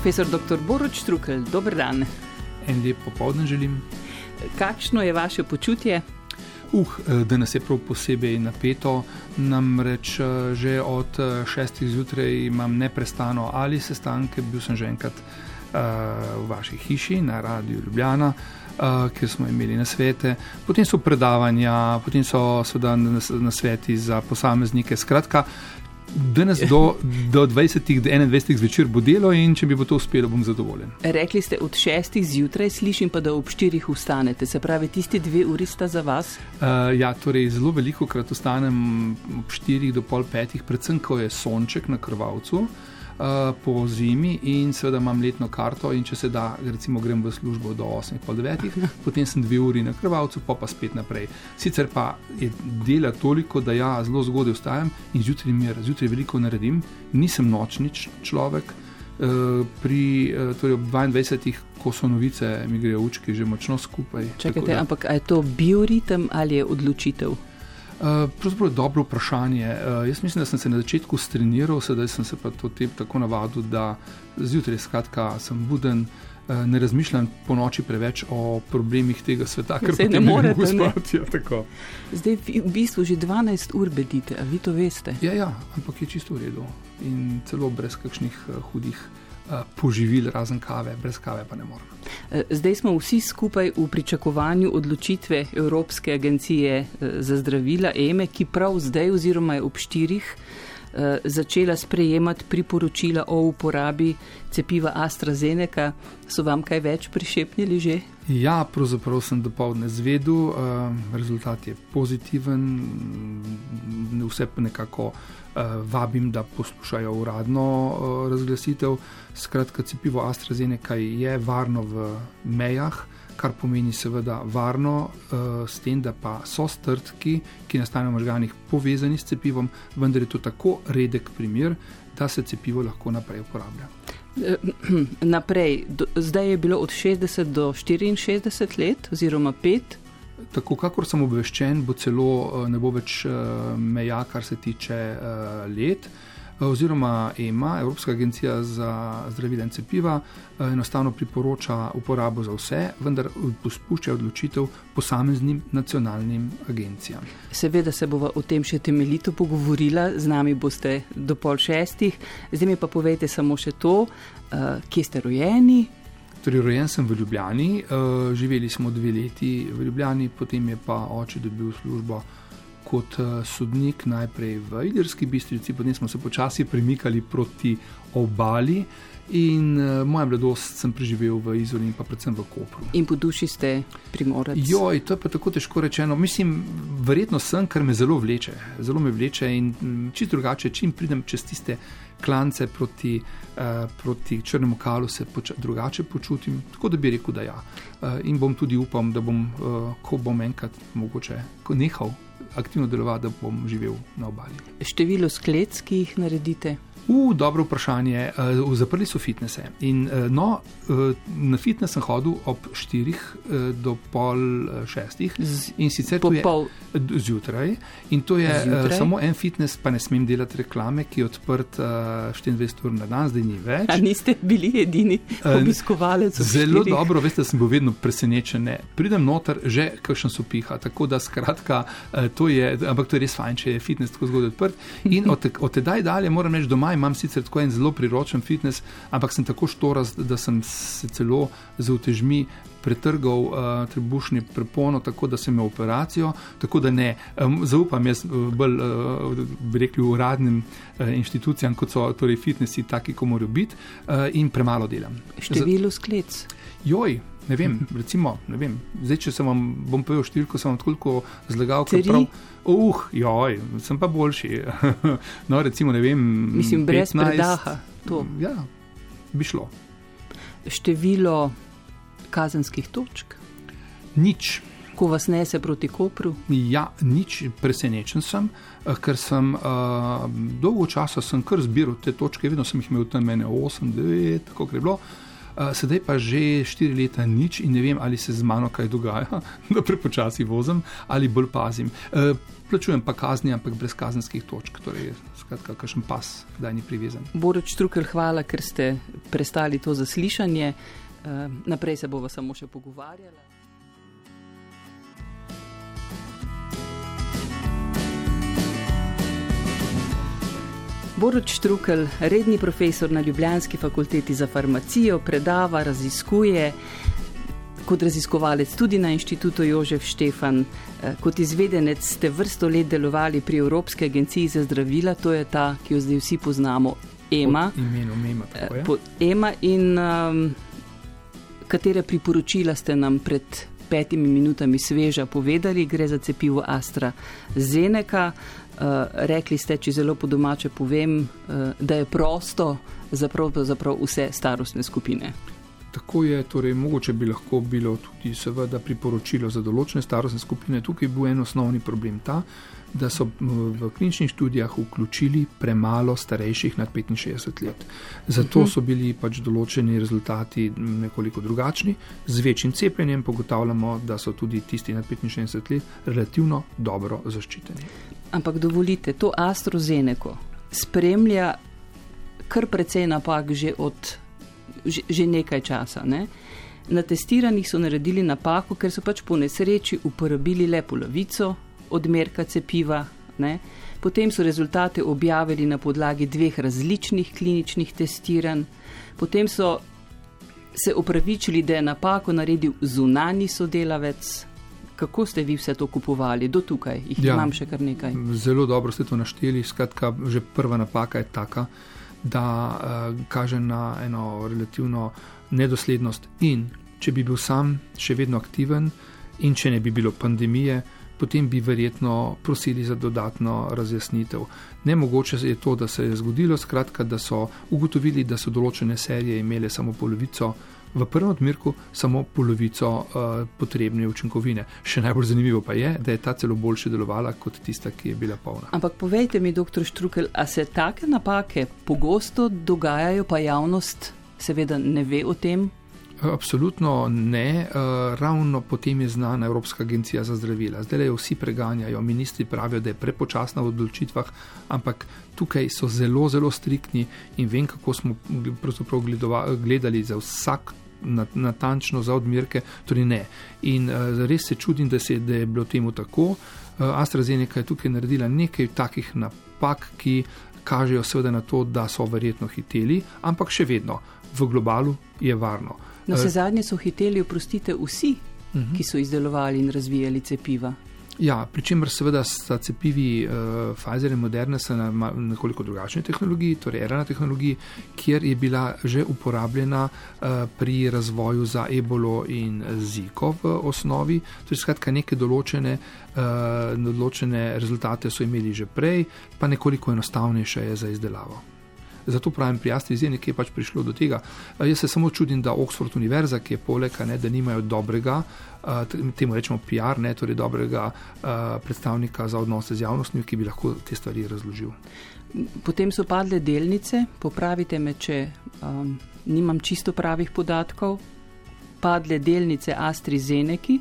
Profesor dr. Boruč Štrukel, dober dan. En lep popoldne želim. Kakšno je vaše počutje? Uh, danes je prav posebej napeto, namreč že od šestih zjutraj imam neprestano ali sestanke, bil sem že enkrat uh, v vaši hiši na Radiu Ljubljana, uh, kjer smo imeli nasvete, potem so predavanja, potem so seveda nasveti za posameznike. Skratka, Danes do, do 20, 21 zvečer bo delo in če bi bo to uspelo, bom zadovoljen. Rekli ste od 6 zjutraj, slišim pa, da ob 4 vstanete, se pravi, tisti dve uri sta za vas? Uh, ja, torej zelo veliko krat vstanem ob 4 do pol 5, predvsem ko je sonček na krvavcu. Uh, po zimi in seveda imam letno karto, in če se da, recimo, grem v službo do 8:30, potem sem dve uri na krvavcu, pa pa spet naprej. Sicer pa je dela toliko, da ja, zelo zgodaj vstajam in zjutraj mir, zjutraj veliko naredim, nisem nočnič človek. Uh, pri uh, torej ob 22, ko so novice, mi grejo učki že močno skupaj. Čakajte, ampak je to bioritem ali je odločitev? Eh, pravzaprav je dobro vprašanje. Uh, jaz mislim, da sem se na začetku streniral, sedaj sem se pa to tep tako navadil, da zjutraj skratka sem buden. Uh, ne razmišljam po noči preveč o problemih tega sveta, ker se ne morete spati. Ja, Zdaj v bistvu že 12 ur bedite, a vi to veste? Ja, ja, ampak je čisto v redu in celo brez kakšnih uh, hudih poživil, razen kave, brez kave pa ne morem. E, zdaj smo vsi skupaj v pričakovanju odločitve Evropske agencije e, za zdravila EME, ki prav zdaj oziroma je ob štirih začela sprejemati priporočila o uporabi cepiva AstraZeneca. So vam kaj več prišepnili že? Ja, pravzaprav sem dopoledne zvedel, rezultat je pozitiven, vse pa nekako. Eh, vabim, da poslušajo uradno eh, razglasitev. Skratka, cepivo AstraZeneca je varno v mejah, kar pomeni seveda varno eh, s tem, da pa so strtki, ki nastanejo v možganih, povezani s cepivom, vendar je to tako redek primer, da se cepivo lahko naprej uporablja. Naprej, zdaj je bilo od 60 do 64 let, oziroma 5 tako kakor sem obveščen, bo celo eh, ne bo več eh, meja, kar se tiče eh, let. Oziroma, EMA, Evropska agencija za zdravila in cepiva, enostavno priporoča uporabo za vse, vendar pospušča odločitev posameznim nacionalnim agencijam. Seveda se bomo o tem še temeljito pogovorili, z nami boste do pol šestih. Zdaj mi pa povejte samo še to, kje ste rojeni, Torej, rojen sem v Ljubljani, uh, živeli smo dve leti v Ljubljani, potem je pa oče dobil službo kot uh, sodnik, najprej v Idrski bistrici, potem smo se počasi premikali proti obali. In uh, moja mladosti sem preživel v Izoli in pa predvsem v Kopru. In po duši ste primorali? Joj, to je pa tako težko rečeno. Mislim, verjetno sem, ker me zelo vleče. Zelo me vleče in čisto drugače, čim pridem čez tiste klance proti, uh, proti črnemu kalu, se poča, drugače počutim. Tako da bi rekel, da ja. Uh, in bom tudi upam, da bom, uh, ko bom enkrat mogoče nehal aktivno delovati, da bom živel na obali. Število sklec, ki jih naredite? Uh, dobro vprašanje. Uh, zaprli so fitnese. In, uh, no, uh, na fitness sem hodil ob 4 uh, do pol 6, in sicer po pol zjutraj. In to je uh, samo en fitness, pa ne smem delati reklame, ki je odprt uh, 24 ur na dan, zdaj ni več. A niste bili edini obiskovalec? Uh, zelo štirih. dobro, veste, sem bil vedno presenečen. Ne. Pridem noter, že kakšen so piha. Tako da, skratka, uh, to je, ampak to je res fajn, če je fitness tako zgodaj odprt. In od, od tedaj dalje moram reči doma imam sicer tako en zelo priročen fitness, ampak sem tako štorast, da sem se celo z utežmi pretrgal uh, trebušni prepono, tako da sem imel operacijo. Tako da ne um, zaupam jaz uh, bolj, uh, bi rekli, uradnim uh, inštitucijam, kot so torej fitnessi, taki, kot morajo biti, uh, in premalo delam. Število sklec. Joj, ne vem, recimo, ne vem. Zdaj, če sem vam bom povedal številko, sem vam toliko zlagal, kot prav. Uh, joj, sem pa boljši. no, recimo, ne vem. Mislim, brez predaha. To. Ja, bi šlo. Število kazenskih točk? Nič. Ko vas nese proti Kopru? Ja, nič, presenečen sem, eh, ker sem uh, dolgo časa sem kar zbiral te točke, vedno sem jih imel tam, mene 8, 9, kako je bilo. Uh, sedaj pa že štiri leta nič in ne vem, ali se z mano kaj dogaja, da prepočasi vozim ali bolj pazim. Uh, plačujem pa kazni, ampak brez kazenskih točk, torej skratka, kakšen pas, da ni privezan. Boroč Trukel, hvala, ker ste prestali to zaslišanje. Uh, naprej se bomo samo še pogovarjali. Borod Štrukel, redni profesor na Ljubljanski fakulteti za farmacijo, predava, raziskuje kot raziskovalec tudi na inštitutu Jožef Štefan. Eh, kot izvedenec ste vrsto let delovali pri Evropski agenciji za zdravila, to je ta, ki jo zdaj vsi poznamo, EMA. Imenom EMA. EMA in um, katere priporočila ste nam pred petimi minutami sveža povedali, gre za cepivo Astra Zeneka. Uh, rekli ste, če zelo po domače povem, uh, da je prosto za pravzaprav vse starostne skupine. Tako je, torej mogoče bi lahko bilo tudi seveda priporočilo za določene starostne skupine. Tukaj je bil en osnovni problem ta, da so v kliničnih študijah vključili premalo starejših nad 65 let. Zato mhm. so bili pač določeni rezultati nekoliko drugačni. Z večjim cepljenjem pogotavljamo, da so tudi tisti nad 65 let relativno dobro zaščiteni. Ampak dovolite, to AstroZeneco spremlja kar precej napak že od že, že nekaj časa. Ne? Na testiranjih so naredili napako, ker so pač po nesreči uporabili le polovico odmerka cepiva. Ne? Potem so rezultate objavili na podlagi dveh različnih kliničnih testiranj, potem so se upravičili, da je napako naredil zunani sodelavec. Kako ste vi vse to kupovali, do tukaj? Jih ja, imam še kar nekaj. Zelo dobro ste to našteli. Skratka, že prva napaka je taka, da uh, kaže na eno relativno nedoslednost. In če bi bil sam še vedno aktiven, in če ne bi bilo pandemije, potem bi verjetno prosili za dodatno razjasnitev. Nemogoče je to, da se je zgodilo, skratka, da so ugotovili, da so določene serije imele samo polovico v prvem odmerku samo polovico uh, potrebne učinkovine. Še najbolj zanimivo pa je, da je ta celo boljše delovala kot tista, ki je bila polna. Ampak povejte mi, doktor Štrukel, a se take napake pogosto dogajajo, pa javnost seveda ne ve o tem? Absolutno ne, uh, ravno potem je znana Evropska agencija za zdravila. Zdaj jo vsi preganjajo, ministri pravijo, da je prepočasna v odločitvah, ampak tukaj so zelo, zelo striktni in vem, kako smo gledali za vsak natančno za odmerke, torej ne. In uh, res se čudim, da, se, da je bilo temu tako. Uh, AstraZeneca je tukaj naredila nekaj takih napak, ki kažejo seveda na to, da so verjetno hiteli, ampak še vedno v globalu je varno. Na vse zadnje so hiteli, oprostite, vsi, uh mhm. -huh. ki so izdelovali in razvijali cepiva. Ja, pri čemer seveda sta cepivi uh, Pfizer in Moderna na nekoliko drugačni tehnologiji, torej RNA tehnologiji, kjer je bila že uporabljena uh, pri razvoju za ebolo in ziko v osnovi. Torej, skratka, neke določene, uh, določene rezultate so imeli že prej, pa nekoliko enostavnejše je za izdelavo. Zato pravim, pri AstraZeneca je pač prišlo do tega. Jaz se samo čudim, da Oxford Univerza, ki je poleg, ne, da nimajo dobrega, temu rečemo PR, ne, torej dobrega predstavnika za odnose z javnostmi, ki bi lahko te stvari razložil. Potem so padle delnice, popravite me, če um, nimam čisto pravih podatkov. Padle delnice AstraZeneca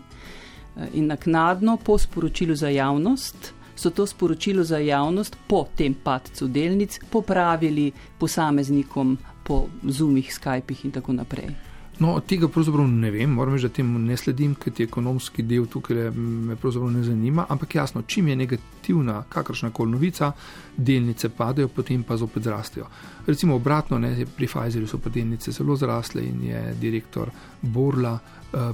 in naknadno po sporočilu za javnost so to sporočilo za javnost po tem padcu delnic popravili posameznikom po zoomih, Skypih in tako naprej. No, tega pravzaprav ne vem, moram reči, da temu ne sledim, ker ti ekonomski del tukaj me pravzaprav ne zanima. Ampak jasno, čim je negativna kakršna koli novica, delnice padajo, potem pa zopet zrastejo. Recimo obratno, ne, pri Pfizerju so pa delnice zelo zrasle in je direktor Borla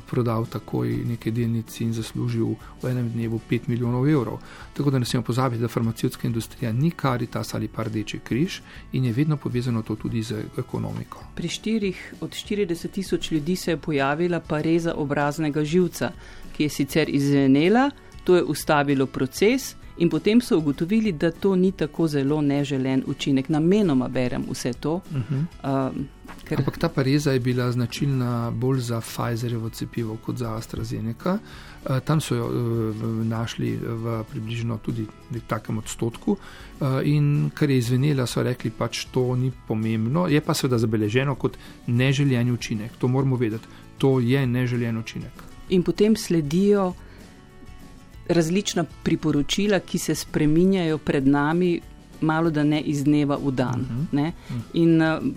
prodal takoj nekaj delnic in zaslužil v enem dnevu 5 milijonov evrov. Tako da ne smemo pozabiti, da farmacijska industrija ni karitas ali pa rdeči križ in je vedno povezano to tudi z ekonomiko. Pri štirih od 40 tisoč ljudi se je pojavila pareza obraznega živca, ki je sicer izvenela, to je ustavilo proces In potem so ugotovili, da to ni tako zelo neželen učinek. Namenoma berem vse to. Uh -huh. um, ker... Ampak ta pareza je bila značilna bolj za Pfizerjevo cepivo kot za AstraZeneca. Uh, tam so jo uh, našli v približno tudi takem odstotku. Uh, in kar je izvenela, so rekli, pač to ni pomembno. Je pa seveda zabeleženo kot neželjen učinek. To moramo vedeti. To je neželjen učinek. In potem sledijo različna priporočila, ki se spreminjajo pred nami, malo da ne iz dneva v dan. Uh mhm. -huh. Mhm. In uh,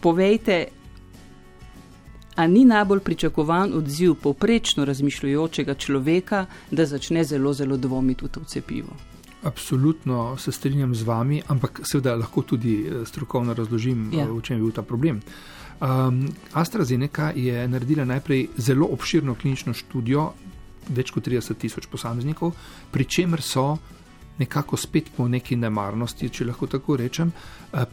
povejte, a ni najbolj pričakovan odziv povprečno razmišljujočega človeka, da začne zelo, zelo dvomiti v to cepivo? Absolutno se strinjam z vami, ampak seveda lahko tudi eh, strokovno razložim, ja. v čem je bil ta problem. Um, AstraZeneca je naredila najprej zelo obširno klinično študijo več kot 30 tisoč posameznikov, pri čemer so nekako spet po neki nemarnosti, če lahko tako rečem, eh,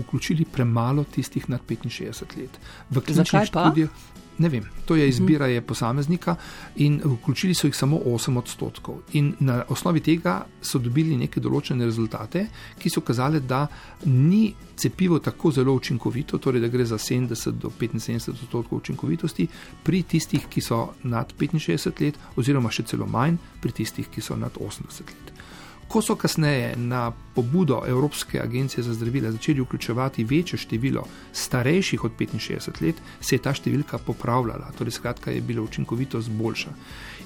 vključili premalo tistih nad 65 let. V kliničnih študijah. Ne vem, to je izbira je posameznika in vključili so jih samo 8 odstotkov. In na osnovi tega so dobili neke določene rezultate, ki so kazali, da ni cepivo tako zelo učinkovito, torej da gre za 70 do 75 odstotkov učinkovitosti pri tistih, ki so nad 65 let, oziroma še celo manj pri tistih, ki so nad 80 let. Ko so kasneje na pobudo Evropske agencije za zdravila začeli vključevati večje število starejših od 65 let, se je ta številka popravljala, torej skratka je bila učinkovitost boljša.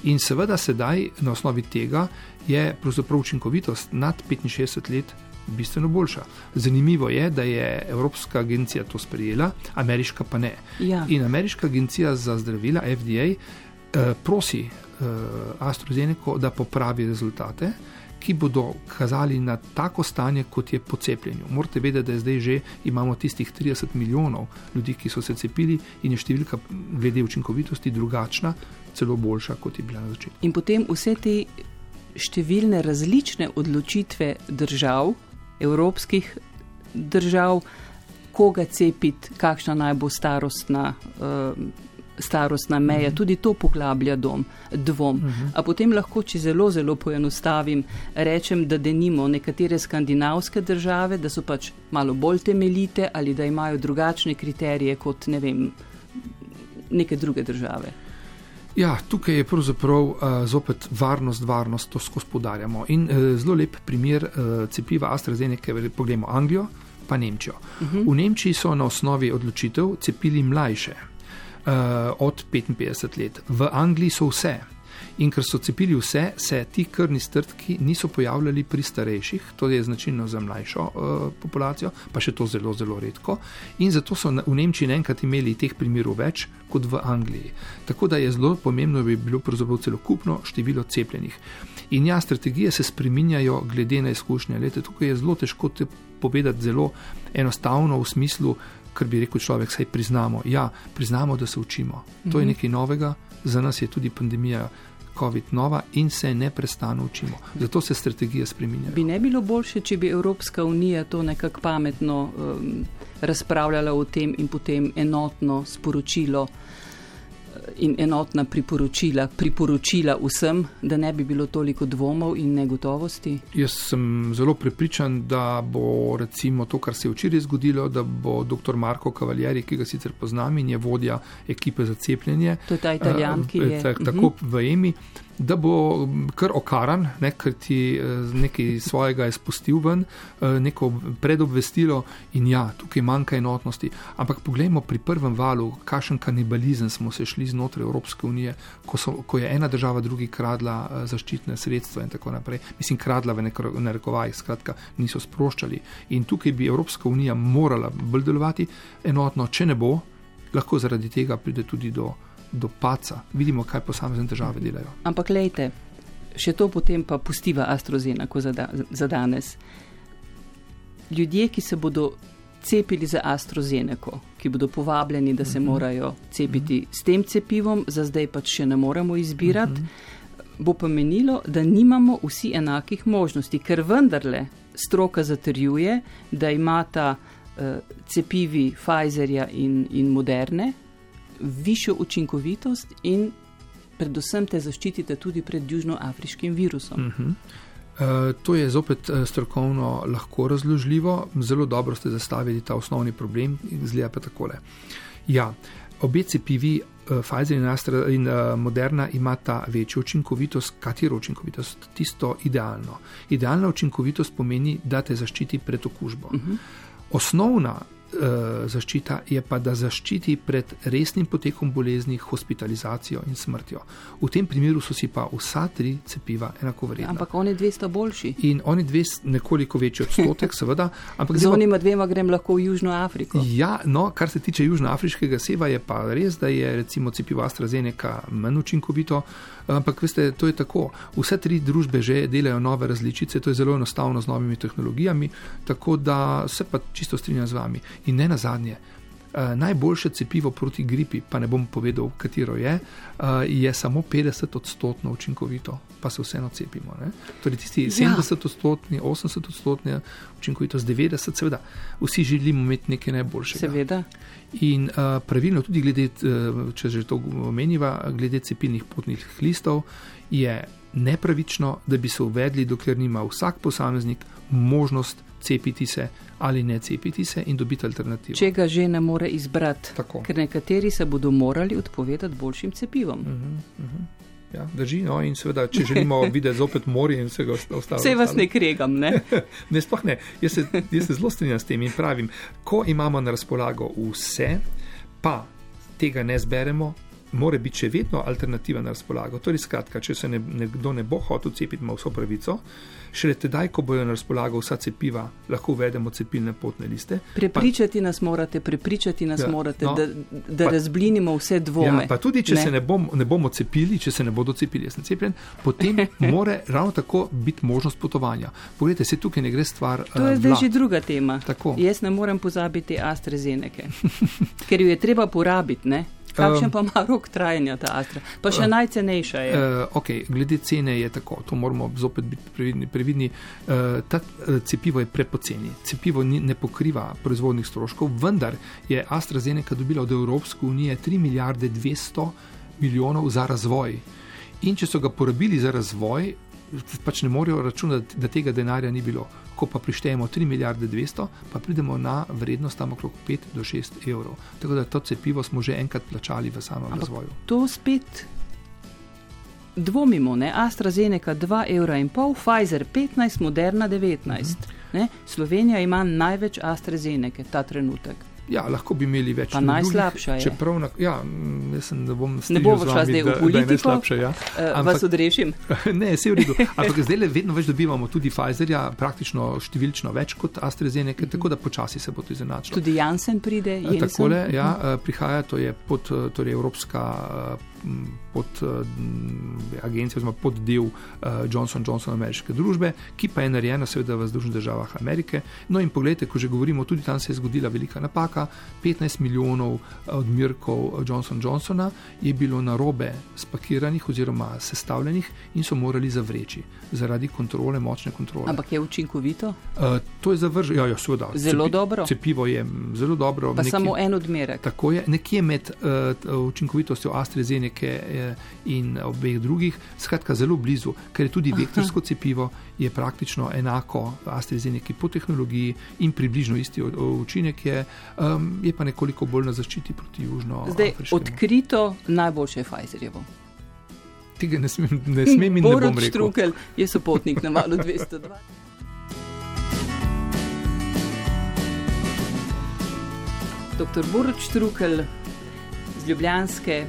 In seveda sedaj na osnovi tega je pravzaprav učinkovitost nad 65 let bistveno boljša. Zanimivo je, da je Evropska agencija to sprejela, ameriška pa ne. Ja. In ameriška agencija za zdravila, FDA, eh, prosi eh, AstraZeneca, da popravi rezultate ki bodo kazali na tako stanje, kot je po cepljenju. Morate vedeti, da zdaj že imamo tistih 30 milijonov ljudi, ki so se cepili in je številka glede učinkovitosti drugačna, celo boljša, kot je bila na začetku. In potem vse te številne različne odločitve držav, evropskih držav, koga cepiti, kakšna naj bo starostna. Uh, starostna meja, uh -huh. tudi to poglablja dom, dvom. Uh -huh. A potem lahko, če zelo, zelo poenostavim, rečem, da denimo nekatere skandinavske države, da so pač malo bolj temeljite ali da imajo drugačne kriterije kot ne vem, neke druge države. Ja, tukaj je pravzaprav uh, zopet varnost, varnost, to skozi podarjamo. In uh, zelo lep primer uh, cepiva AstraZeneca, poglejmo Anglijo, pa Nemčijo. Uh -huh. V Nemčiji so na osnovi odločitev cepili mlajše, uh, od 55 let. V Angliji so vse. In ker so cepili vse, se ti krvni strtki niso pojavljali pri starejših, to je značilno za mlajšo uh, populacijo, pa še to zelo, zelo redko. In zato so v Nemčiji enkrat imeli teh primerov več kot v Angliji. Tako da je zelo pomembno, da bi bilo pravzaprav celokupno število cepljenih. In ja, strategije se spreminjajo glede na izkušnje. Lete, tukaj je zelo težko te povedati zelo enostavno v smislu, kar bi rekel človek, saj priznamo. Ja, priznamo, da se učimo. To je mhm. nekaj novega, za nas je tudi pandemija. COVID nova in se ne prestano učimo. Zato se strategije spreminjajo. Bi ne bilo boljše, če bi Evropska unija to nekako pametno um, razpravljala o tem in potem enotno sporočilo in enotna priporočila, priporočila vsem, da ne bi bilo toliko dvomov in negotovosti? Jaz sem zelo prepričan, da bo recimo to, kar se je včeraj zgodilo, da bo dr. Marko Kavaljeri, ki ga sicer poznam in je vodja ekipe za cepljenje, to je ta italijan, ki je tako uh -huh. v EMI da bo kar okaran, ne, ker ti eh, nekaj svojega je spustil ven, eh, neko predobvestilo in ja, tukaj manjka enotnosti. Ampak poglejmo pri prvem valu, kakšen kanibalizem smo se šli znotraj Evropske unije, ko, so, ko je ena država drugi kradla eh, zaščitne sredstva in tako naprej. Mislim, kradla v narekovajih, skratka, niso sproščali. In tukaj bi Evropska unija morala bolj delovati enotno, če ne bo, lahko zaradi tega pride tudi do do paca, vidimo, kaj posamezne države delajo. Ampak, lejte, še to potem pa pustiva astrozena, kot za, za danes. Ljudje, ki se bodo cepili za astrozeneko, ki bodo povabljeni, da se uh mhm. -huh. morajo cepiti uh mhm. -huh. s tem cepivom, za zdaj pač še ne moremo izbirati, uh mhm. -huh. bo pomenilo, da nimamo vsi enakih možnosti, ker vendarle stroka zatrjuje, da imata uh, cepivi Pfizerja in, in moderne, višjo učinkovitost in predvsem te zaščitite tudi pred južnoafriškim virusom. Uh -huh. uh, to je zopet uh, strokovno lahko razložljivo, zelo dobro ste zastavili ta osnovni problem, zgleda pa takole. Ja, obe cepivi, uh, Pfizer in, Astra, in Moderna, imata večjo učinkovitost. Katero učinkovitost? Tisto idealno. Idealna učinkovitost pomeni, da te zaščiti pred okužbo. Uh -huh. Osnovna zaščita je pa, da zaščiti pred resnim potekom bolezni, hospitalizacijo in smrtjo. V tem primeru so si pa vsa tri cepiva enako vredna. Ampak oni dve sta boljši. In oni dve nekoliko večji odstotek, seveda. Z onima dvema grem lahko v Južno Afriko. Ja, no, kar se tiče južnoafriškega seva, je pa res, da je recimo cepivo AstraZeneca manj učinkovito. Ampak, veste, to je tako. Vse tri družbe že delajo nove različice, to je zelo enostavno z novimi tehnologijami, tako da se pa čisto strinjam z vami. In ne na zadnje, uh, najboljše cepivo proti gripi, pa ne bom povedal, katero je, uh, je samo 50 odstotkov učinkovito, pa se vseeno cepimo. Ne? Torej, tisti 70 odstotki, 80 odstotki učinkovitost, 90, seveda, vsi želimo imeti nekaj najboljšega. Seveda. In uh, pravilno tudi glede, če že to omeniva, glede cepilnih potnih listov, je nepravično, da bi se uvedli, dokler nima vsak posameznik možnost cepiti se ali ne cepiti se in dobiti alternativo. Če ga že ne more izbrati, Tako. ker nekateri se bodo morali odpovedati boljšim cepivom. Uh -huh, uh -huh. Ja, drži, no, in seveda, če želimo videti zopet morje in vse ostalo. Vse vas ne kregam, ne? ne, sploh ne. Jaz se, jaz se zelo strinjam s tem in pravim, ko imamo na razpolago vse, pa tega ne zberemo, mora biti še vedno alternativa na razpolago. Torej, skratka, če se ne, nekdo ne bo hotel cepiti, ima vso pravico. Šele tedaj, ko bojo na razpolago vsa cepiva, lahko uvedemo cepilne potne liste. Prepričati pa, nas morate, prepričati nas ja, morate, no, da, da pa, razblinimo vse dvome. Ja, pa tudi, če ne. se ne, bom, ne bomo cepili, če se ne bodo cepili, jaz sem cepljen, potem mora ravno tako biti možnost potovanja. Poglejte, se tukaj ne gre stvar. To je uh, zdaj že druga tema. Tako. Jaz ne morem pozabiti AstraZeneca, ker jo je treba porabiti. Kakšen um, pa ima rok trajanja ta Astra? Pa še uh, najcenejša je. Uh, okay, glede cene je tako, to moramo zopet biti previdni. previdni. Uh, ta uh, cepivo je prepoceni. Cepivo ni, ne pokriva proizvodnih stroškov, vendar je AstraZeneca dobila od Evropske unije 3 milijarde 200 milijonov za razvoj. In če so ga porabili za razvoj, pač ne morejo računati, da tega denarja ni bilo ko pa prištejemo 3 milijarde 200, pa pridemo na vrednost tam okrog 5 do 6 evrov. Tako da to cepivo smo že enkrat plačali v samem Ampak razvoju. To spet dvomimo, ne? AstraZeneca 2,5 evra, Pfizer 15, Moderna 19. Mhm. Slovenija ima največ AstraZeneca ta trenutek. Ja, lahko bi imeli več. Pa najslabša je. Čeprav, na, ja, mislim, da bom ne bo šla zdaj v politiko. Ja. Uh, Ampak, vas odrešim. ne, se v redu. Ampak zdaj le vedno več dobivamo tudi Pfizerja, praktično številčno več kot AstraZeneca, mm. tako da počasi se bo to izenačilo. Tudi Janssen pride. Eh, Jensen. Takole, ja, mhm. eh, prihaja, to je pod, torej Evropska pod uh, agencijo, oziroma pod del uh, Johnson Johnson ameriške družbe, ki pa je narejena seveda v Združenih državah Amerike. No in pogledajte, ko že govorimo, tudi tam se je zgodila velika napaka. 15 milijonov eh, odmerkov Johnson Johnsona je bilo na robe spakiranih oziroma sestavljenih in so morali zavreči zaradi kontrole, močne kontrole. Ampak je učinkovito? Uh, to je zavrženo, ja, ja, seveda. Zelo Cepi, dobro. Cepivo je zelo dobro. Pa nekje, samo en odmerek. Tako je, nekje med uh, učinkovitostjo AstraZeneca Amerike eh, in obeh drugih, skratka zelo blizu, ker je tudi vektorsko cepivo, je praktično enako AstraZeneca po tehnologiji in približno isti učinek je, um, je pa nekoliko bolj na zaščiti proti južno. Zdaj, odkrito najboljše je Pfizerjevo. Tega ne smem, ne smem in ne bom rekel. Štrukel je sopotnik na valu 202. Doktor Boruč Štrukel z Ljubljanske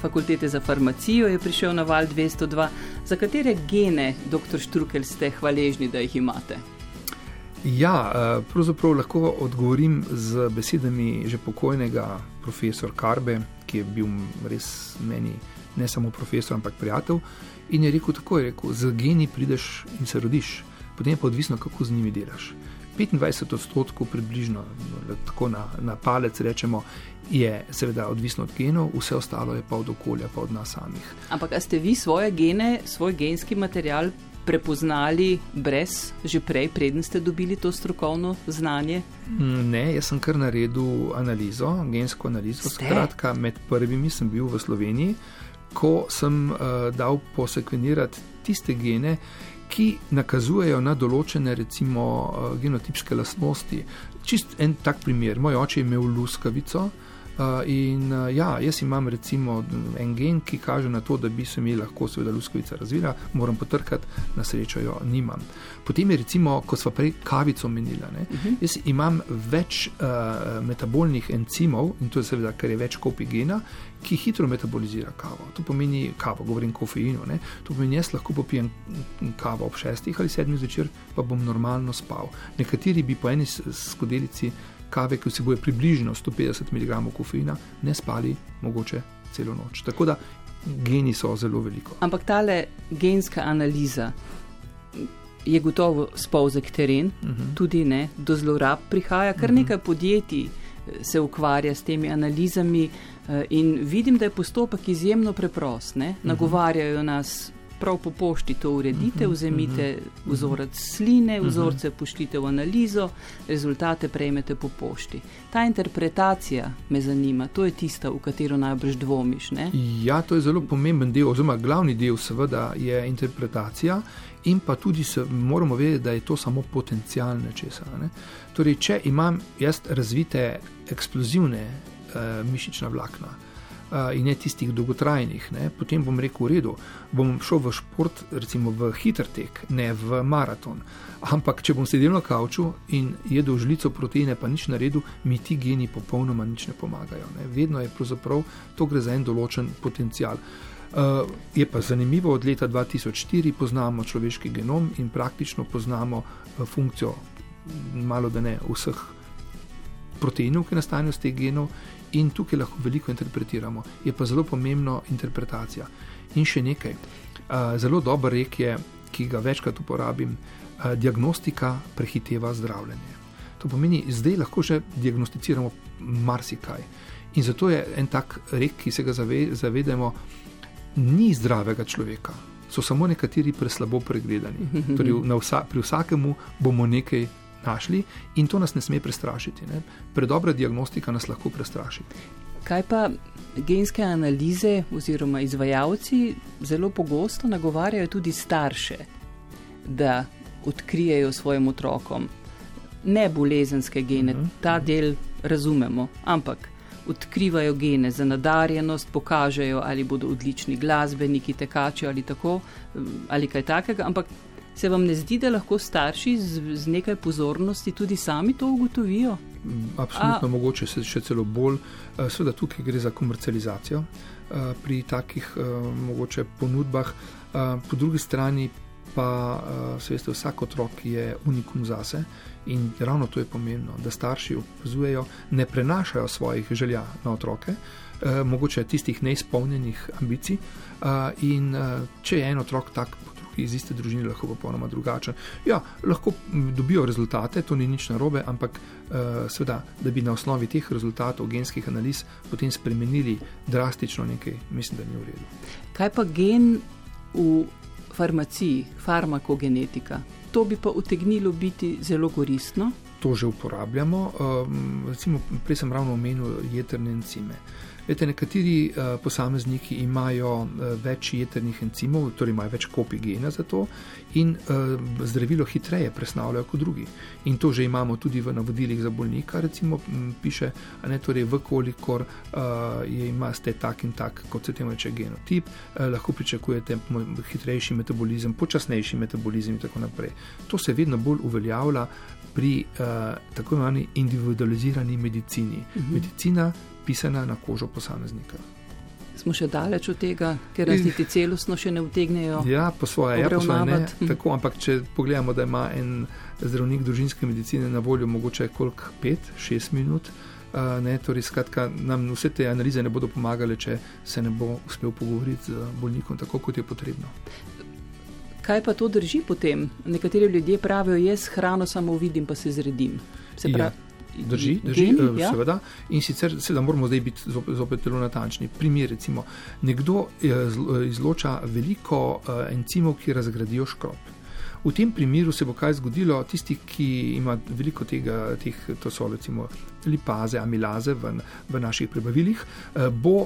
fakultete za farmacijo je prišel na val 202. Za katere gene, dr. Štrukel, ste hvaležni, da jih imate? Ja, eh, pravzaprav lahko odgovorim z besedami že pokojnega profesora Karbe, ki je bil res meni ne samo profesor, ampak prijatelj. In je rekel tako: je rekel, z geni prideš in se rodiš, potem je pa odvisno, kako z njimi delaš. 25 odstotkov, približno tako na, na palec, rečemo, je seveda odvisno od genov, vse ostalo je pa od okolja, pa od nas samih. Ampak ste vi svoje gene, svoj genski material prepoznali brez, že prej, preden ste dobili to strokovno znanje? Mm, ne, jaz sem kar naredil analizo, gensko analizo. Ste? Skratka, med prvimi sem bil v Sloveniji. ko sem uh, dal posekvenirati tiste gene, ki nakazujejo na določene, recimo, uh, genotipske lastnosti. Čist en tak primer. Moj oče je imel luskavico. Uh, in uh, ja, jaz imam recimo en gen, ki kaže na to, da bi se mi lahko, seveda, luskavica razvila, moram potrkati, na srečo jo nimam. Potem je recimo, ko smo prej kavico menili, uh mhm. -huh. jaz imam več uh, metabolnih encimov in to je seveda, ker je več kopij gena, ki hitro metabolizira kavo. To pomeni kavo, govorim o kofeinu. Ne? To pomeni, jaz lahko popijem kavo ob šestih ali sedmih zvečer, pa bom normalno spal. Nekateri bi po eni skodelici kave, ki vsebuje približno 150 mg kofeina, ne spali mogoče celo noč. Tako da geni so zelo veliko. Ampak tale genska analiza. Je gotovo spolzek teren, uh mhm. -huh. tudi ne, do zlorab prihaja, kar uh mhm. -huh. nekaj podjetij se ukvarja s temi analizami eh, in vidim, da je postopek izjemno preprost. Ne? Mhm. Nagovarjajo nas prav po pošti to uredite, mhm, vzemite mhm, vzorec sline, vzorce pošljite v analizo, rezultate prejmete po pošti. Ta interpretacija me zanima, to je tista, v katero najbrž dvomiš. Ne? Ja, to je zelo pomemben del, oziroma glavni del, seveda, je interpretacija. In pa tudi se, moramo vedeti, da je to samo potencial nečesa. Ne? Torej, če imam jaz razvite eksplozivne uh, mišična vlakna uh, in ne tistih dolgotrajnih, ne? potem bom rekel: v redu, bom šel v šport, recimo v hiter tek, ne v maraton. Ampak, če bom sedel na kavču in jedel žlico proteine, pa nič na redu, mi ti geni popolnoma nič ne pomagajo. Ne? Vedno je pravzaprav to gre za en določen potencial. Uh, je pa zanimivo, od leta 2004 poznamo človeški genom in praktično poznamo uh, funkcijo, malo da ne vseh proteinov, ki nastanejo z teh genov, in tukaj lahko veliko interpretiramo. Je pa zelo pomembna interpretacija. In še nekaj. Uh, zelo dober rek je, ki ga večkrat uporabim: diagnostika prehiteva zdravljenje. To pomeni, zdaj lahko že diagnosticiramo marsikaj. In zato je en tak rek, ki se ga zavedamo ni zdravega človeka, so samo nekateri preslabo pregledani. Torej, vsa, pri vsakemu bomo nekaj našli in to nas ne sme prestrašiti. Ne? Predobra diagnostika nas lahko prestraši. Kaj pa genske analize oziroma izvajalci zelo pogosto nagovarjajo tudi starše, da odkrijejo svojim otrokom ne bolezenske gene, uh mhm. -huh. ta del razumemo, ampak odkrivajo gene za nadarjenost, pokažejo, ali bodo odlični glasbeniki, tekači ali tako, ali kaj takega. Ampak se vam ne zdi, da lahko starši z, z nekaj pozornosti tudi sami to ugotovijo? Absolutno, A, mogoče se še celo bolj. Eh, Sveda tukaj gre za komercializacijo eh, pri takih eh, mogoče ponudbah, po drugi strani pa se veste, vsak otrok je unikum zase in ravno to je pomembno, da starši opazujejo, ne prenašajo svojih želja na otroke, eh, mogoče tistih neizpolnjenih ambicij. Eh, in eh, če je en otrok tak, iz iste družine, lahko popolnoma drugačen. Ja, lahko dobijo rezultate, to ni nič narobe, ampak eh, seveda, da bi na osnovi teh rezultatov genskih analiz potem spremenili drastično nekaj, mislim, da ni v redu. Kaj pa gen v farmaciji, farmakogenetika. To bi pa utegnilo biti zelo koristno. To že uporabljamo. Um, recimo, prej sem ravno omenil jedrne encime. Vete, nekateri uh, posamezniki imajo uh, več jedrnih encimov, torej imajo več kopij gena za to in uh, zdravilo hitreje presnavljajo kot drugi. In to že imamo tudi v navodilih za bolnika, recimo m, piše, ne, torej, vkolikor uh, je imate tak in tak, kot se temu reče, genotip, uh, lahko pričakujete hitrejši metabolizem, počasnejši metabolizem in tako naprej. To se vedno bolj uveljavlja pri uh, tako imenovani individualizirani medicini. Uh mhm. -huh. Medicina pisana na kožo posameznika. Smo še daleč od tega, ker nas niti celostno še ne vtegnejo. Ja, po svoje, ja, po svoje ne. Hm. Tako, ampak če pogledamo, da ima en zdravnik družinske medicine na voljo mogoče koliko 5-6 minut. Uh, ne, torej, skratka, nam vse te analize ne bodo pomagale, če se ne bo uspel pogovoriti z bolnikom tako, kot je potrebno. Kaj pa to drži potem? Nekateri ljudje pravijo, jaz hrano samo vidim, pa se zredim. Se pravi, ja. Drži, drži geni, ja? seveda. In sicer seveda moramo zdaj biti zopet, zelo natančni. Primer, recimo, nekdo izloča veliko encimov, ki razgradijo škrop. V tem primeru se bo kaj zgodilo, tisti, ki ima veliko tega, teh, to so recimo lipaze, amilaze v, v naših prebavilih, bo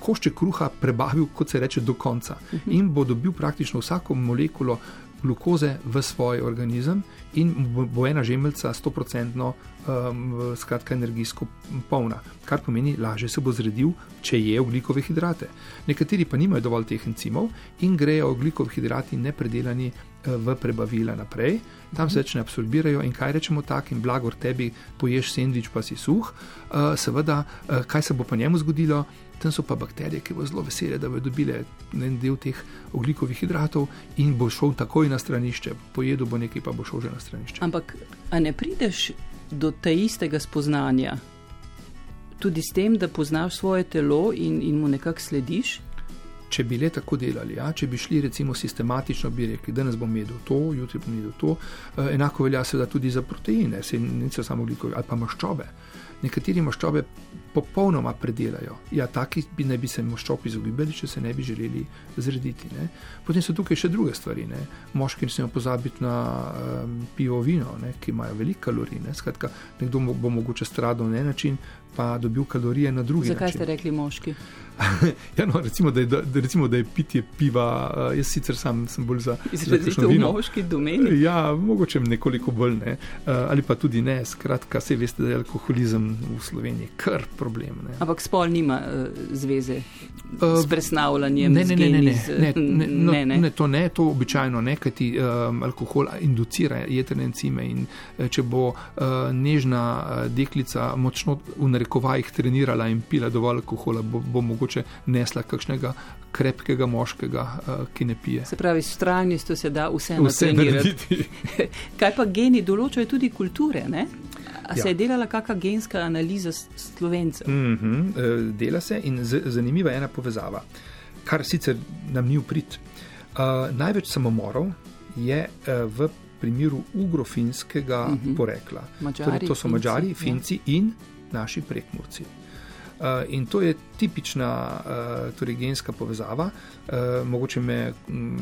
košček kruha prebavil, kot se reče, do konca in bo dobil praktično vsako molekulo glukoze v svoj organizem in bo ena žemeljica 100% um, skratka, energijsko polna, kar pomeni, lažje se bo zredil, če je oglikove hidrate. Nekateri pa nimajo dovolj teh encimov in grejo oglikovi hidrati nepredelani uh, v prebavila naprej, tam se več ne absorbirajo in kaj rečemo takim, blagor tebi, poješ sendvič, pa si suh. Uh, seveda, uh, kaj se bo pa njemu zgodilo? Tam so pa bakterije, ki bo zelo vesele, da bodo dobile en del teh oglikovih hidratov in bo šel takoj na stranišče, pojedel bo nekaj, pa bo šel že na stranišče. Ampak, a ne prideš do tega istega spoznanja, tudi s tem, da poznaš svoje telo in, in mu nekako slediš? Če bi le tako delali, ja? če bi šli recimo sistematično, bi rekli, danes bom jedel to, jutri bom jedel to, e, enako velja seveda tudi za proteine, se niso samo oglikovi ali pa maščobe. Nekateri maščobe popolnoma predelajo. Ja, taki bi naj bi se maščob izogibali, če se ne bi želeli zrediti. Ne. Potem so tukaj še druge stvari. Ne. Moški ne smejo pozabiti na um, pivo, vino, ne, ki imajo veliko kalorij. Ne. Skratka, nekdo bo mogoče stradal na en način, pa dobil kalorije na drugi Zakaj način. Zakaj ste rekli moški? ja, no, recimo, da je, da, recimo, da je pitje piva, uh, jaz sicer sam sem bolj za izrazito moški domeni. Ja, mogoče nekoliko bolj ne. Uh, ali pa tudi ne, skratka, vse veste, da je alkoholizem v Sloveniji kar problem. Ne. Ampak spol nima uh, zveze uh, s presnavljanjem. Ne, ne, ne, ne, ne, ne, ne, no, ne, ne. ne, to ne, to običajno ne, kajti um, alkohol inducira jetrne encime in če bo uh, nežna deklica močno v narekovajih trenirala in pila dovolj alkohola, bo, bo mogoče mogoče nesla kakšnega krepkega moškega, uh, ki ne pije. Se pravi, s trajnostjo se da vse, vse narediti. Kaj pa geni določajo tudi kulture? Ne? A ja. se je delala kakšna genska analiza slovencev? Mm -hmm, dela se in zanimiva je ena povezava, kar sicer nam ni uprit. Uh, največ samomorov je uh, v primeru ugrofinskega uh mhm. -huh. porekla. Mačari, torej, to so Mačari. Finci ja. in naši prekmurci. Uh, in to je tipična uh, torej genska povezava. Uh, mogoče me um,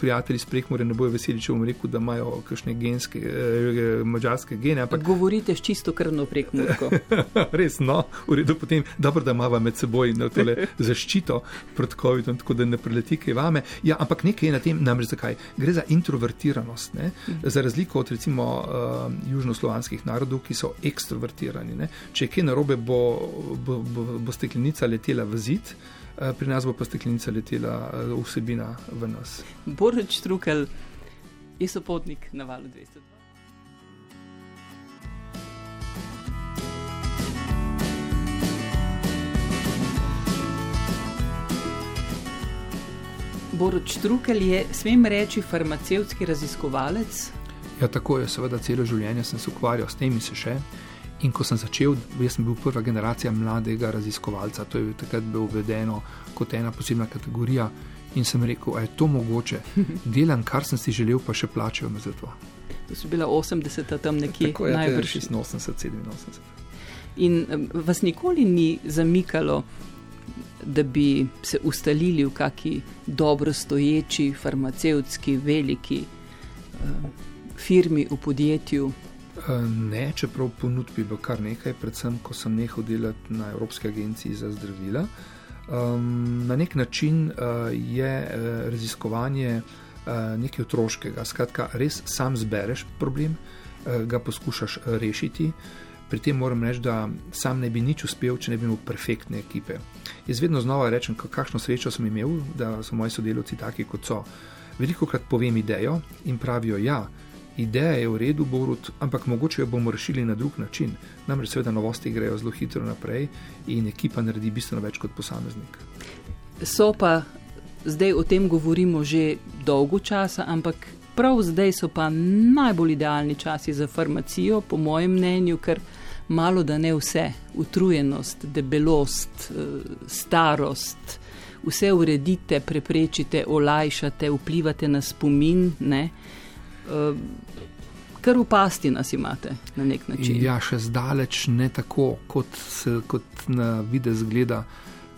prijatelji iz Prekmore ne bojo veseli, če bom rekel, da imajo kakšne genske, uh, mađarske gene. Ampak... Govorite s čisto krvno prekmurko. Res, no, v redu, potem dobro, da imamo med seboj no, zaščito pred COVID-om, tako da ne preleti kaj vame. Ja, ampak nekaj je na tem, namreč zakaj. Gre za introvertiranost. Ne? Za razliko od recimo uh, južnoslovanskih narodov, ki so ekstrovertirani. Ne? Če je kaj narobe, bo, bo, bo, bo steklenica steklenica letela v zid, eh, pri nas bo pa steklenica letela eh, vsebina v nas. Boreč Trukel je sopotnik na valu 200. Boruč Trukel je, smem reči, farmacevtski raziskovalec. Ja, tako je, seveda, celo življenje sem se ukvarjal s tem in se še. In ko sem začel, jaz sem bil prva generacija mladega raziskovalca, to je takrat bilo uvedeno kot ena posebna kategorija. In sem rekel, da je to mogoče, delam, kar sem si želel, pa še plačajo me za to. To so bila 80-ta tam nekje, Tako, ja, najbrž 86, 87. In vas nikoli ni zamikalo, da bi se ustalili v kaki dobro stoječi, farmacevtski, veliki uh, firmi v podjetju, Eh, ne, čeprav ponudb je bilo kar nekaj, predvsem ko sem nehal delati na Evropski agenciji za zdravila. Um, na nek način uh, je uh, raziskovanje uh, nekaj otroškega. Skratka, res sam zbereš problem, uh, ga poskušaš rešiti. Pri tem moram reči, da sam ne bi nič uspel, če ne bi imel perfektne ekipe. Jaz vedno znova rečem, kakšno srečo sem imel, da so moji sodelavci taki, kot so. Veliko krat povem idejo in pravijo, ja, ideja je v redu, Borut, ampak mogoče jo bomo rešili na drug način. Namreč, seveda, novosti grejo zelo hitro naprej in ekipa naredi bistveno več kot posameznik. So pa zdaj o tem govorimo že dolgo časa, ampak prav zdaj so pa najbolj idealni časi za farmacijo, po mojem mnenju, ker malo da ne vse, utrujenost, debelost, eh, starost. Vse uredite, preprečite, olajšate, vplivate na spomin. Ne? Uh, kar upasti nas imate na nek način. Ja, še zdaleč ne tako, kot, se, kot na vide zgleda.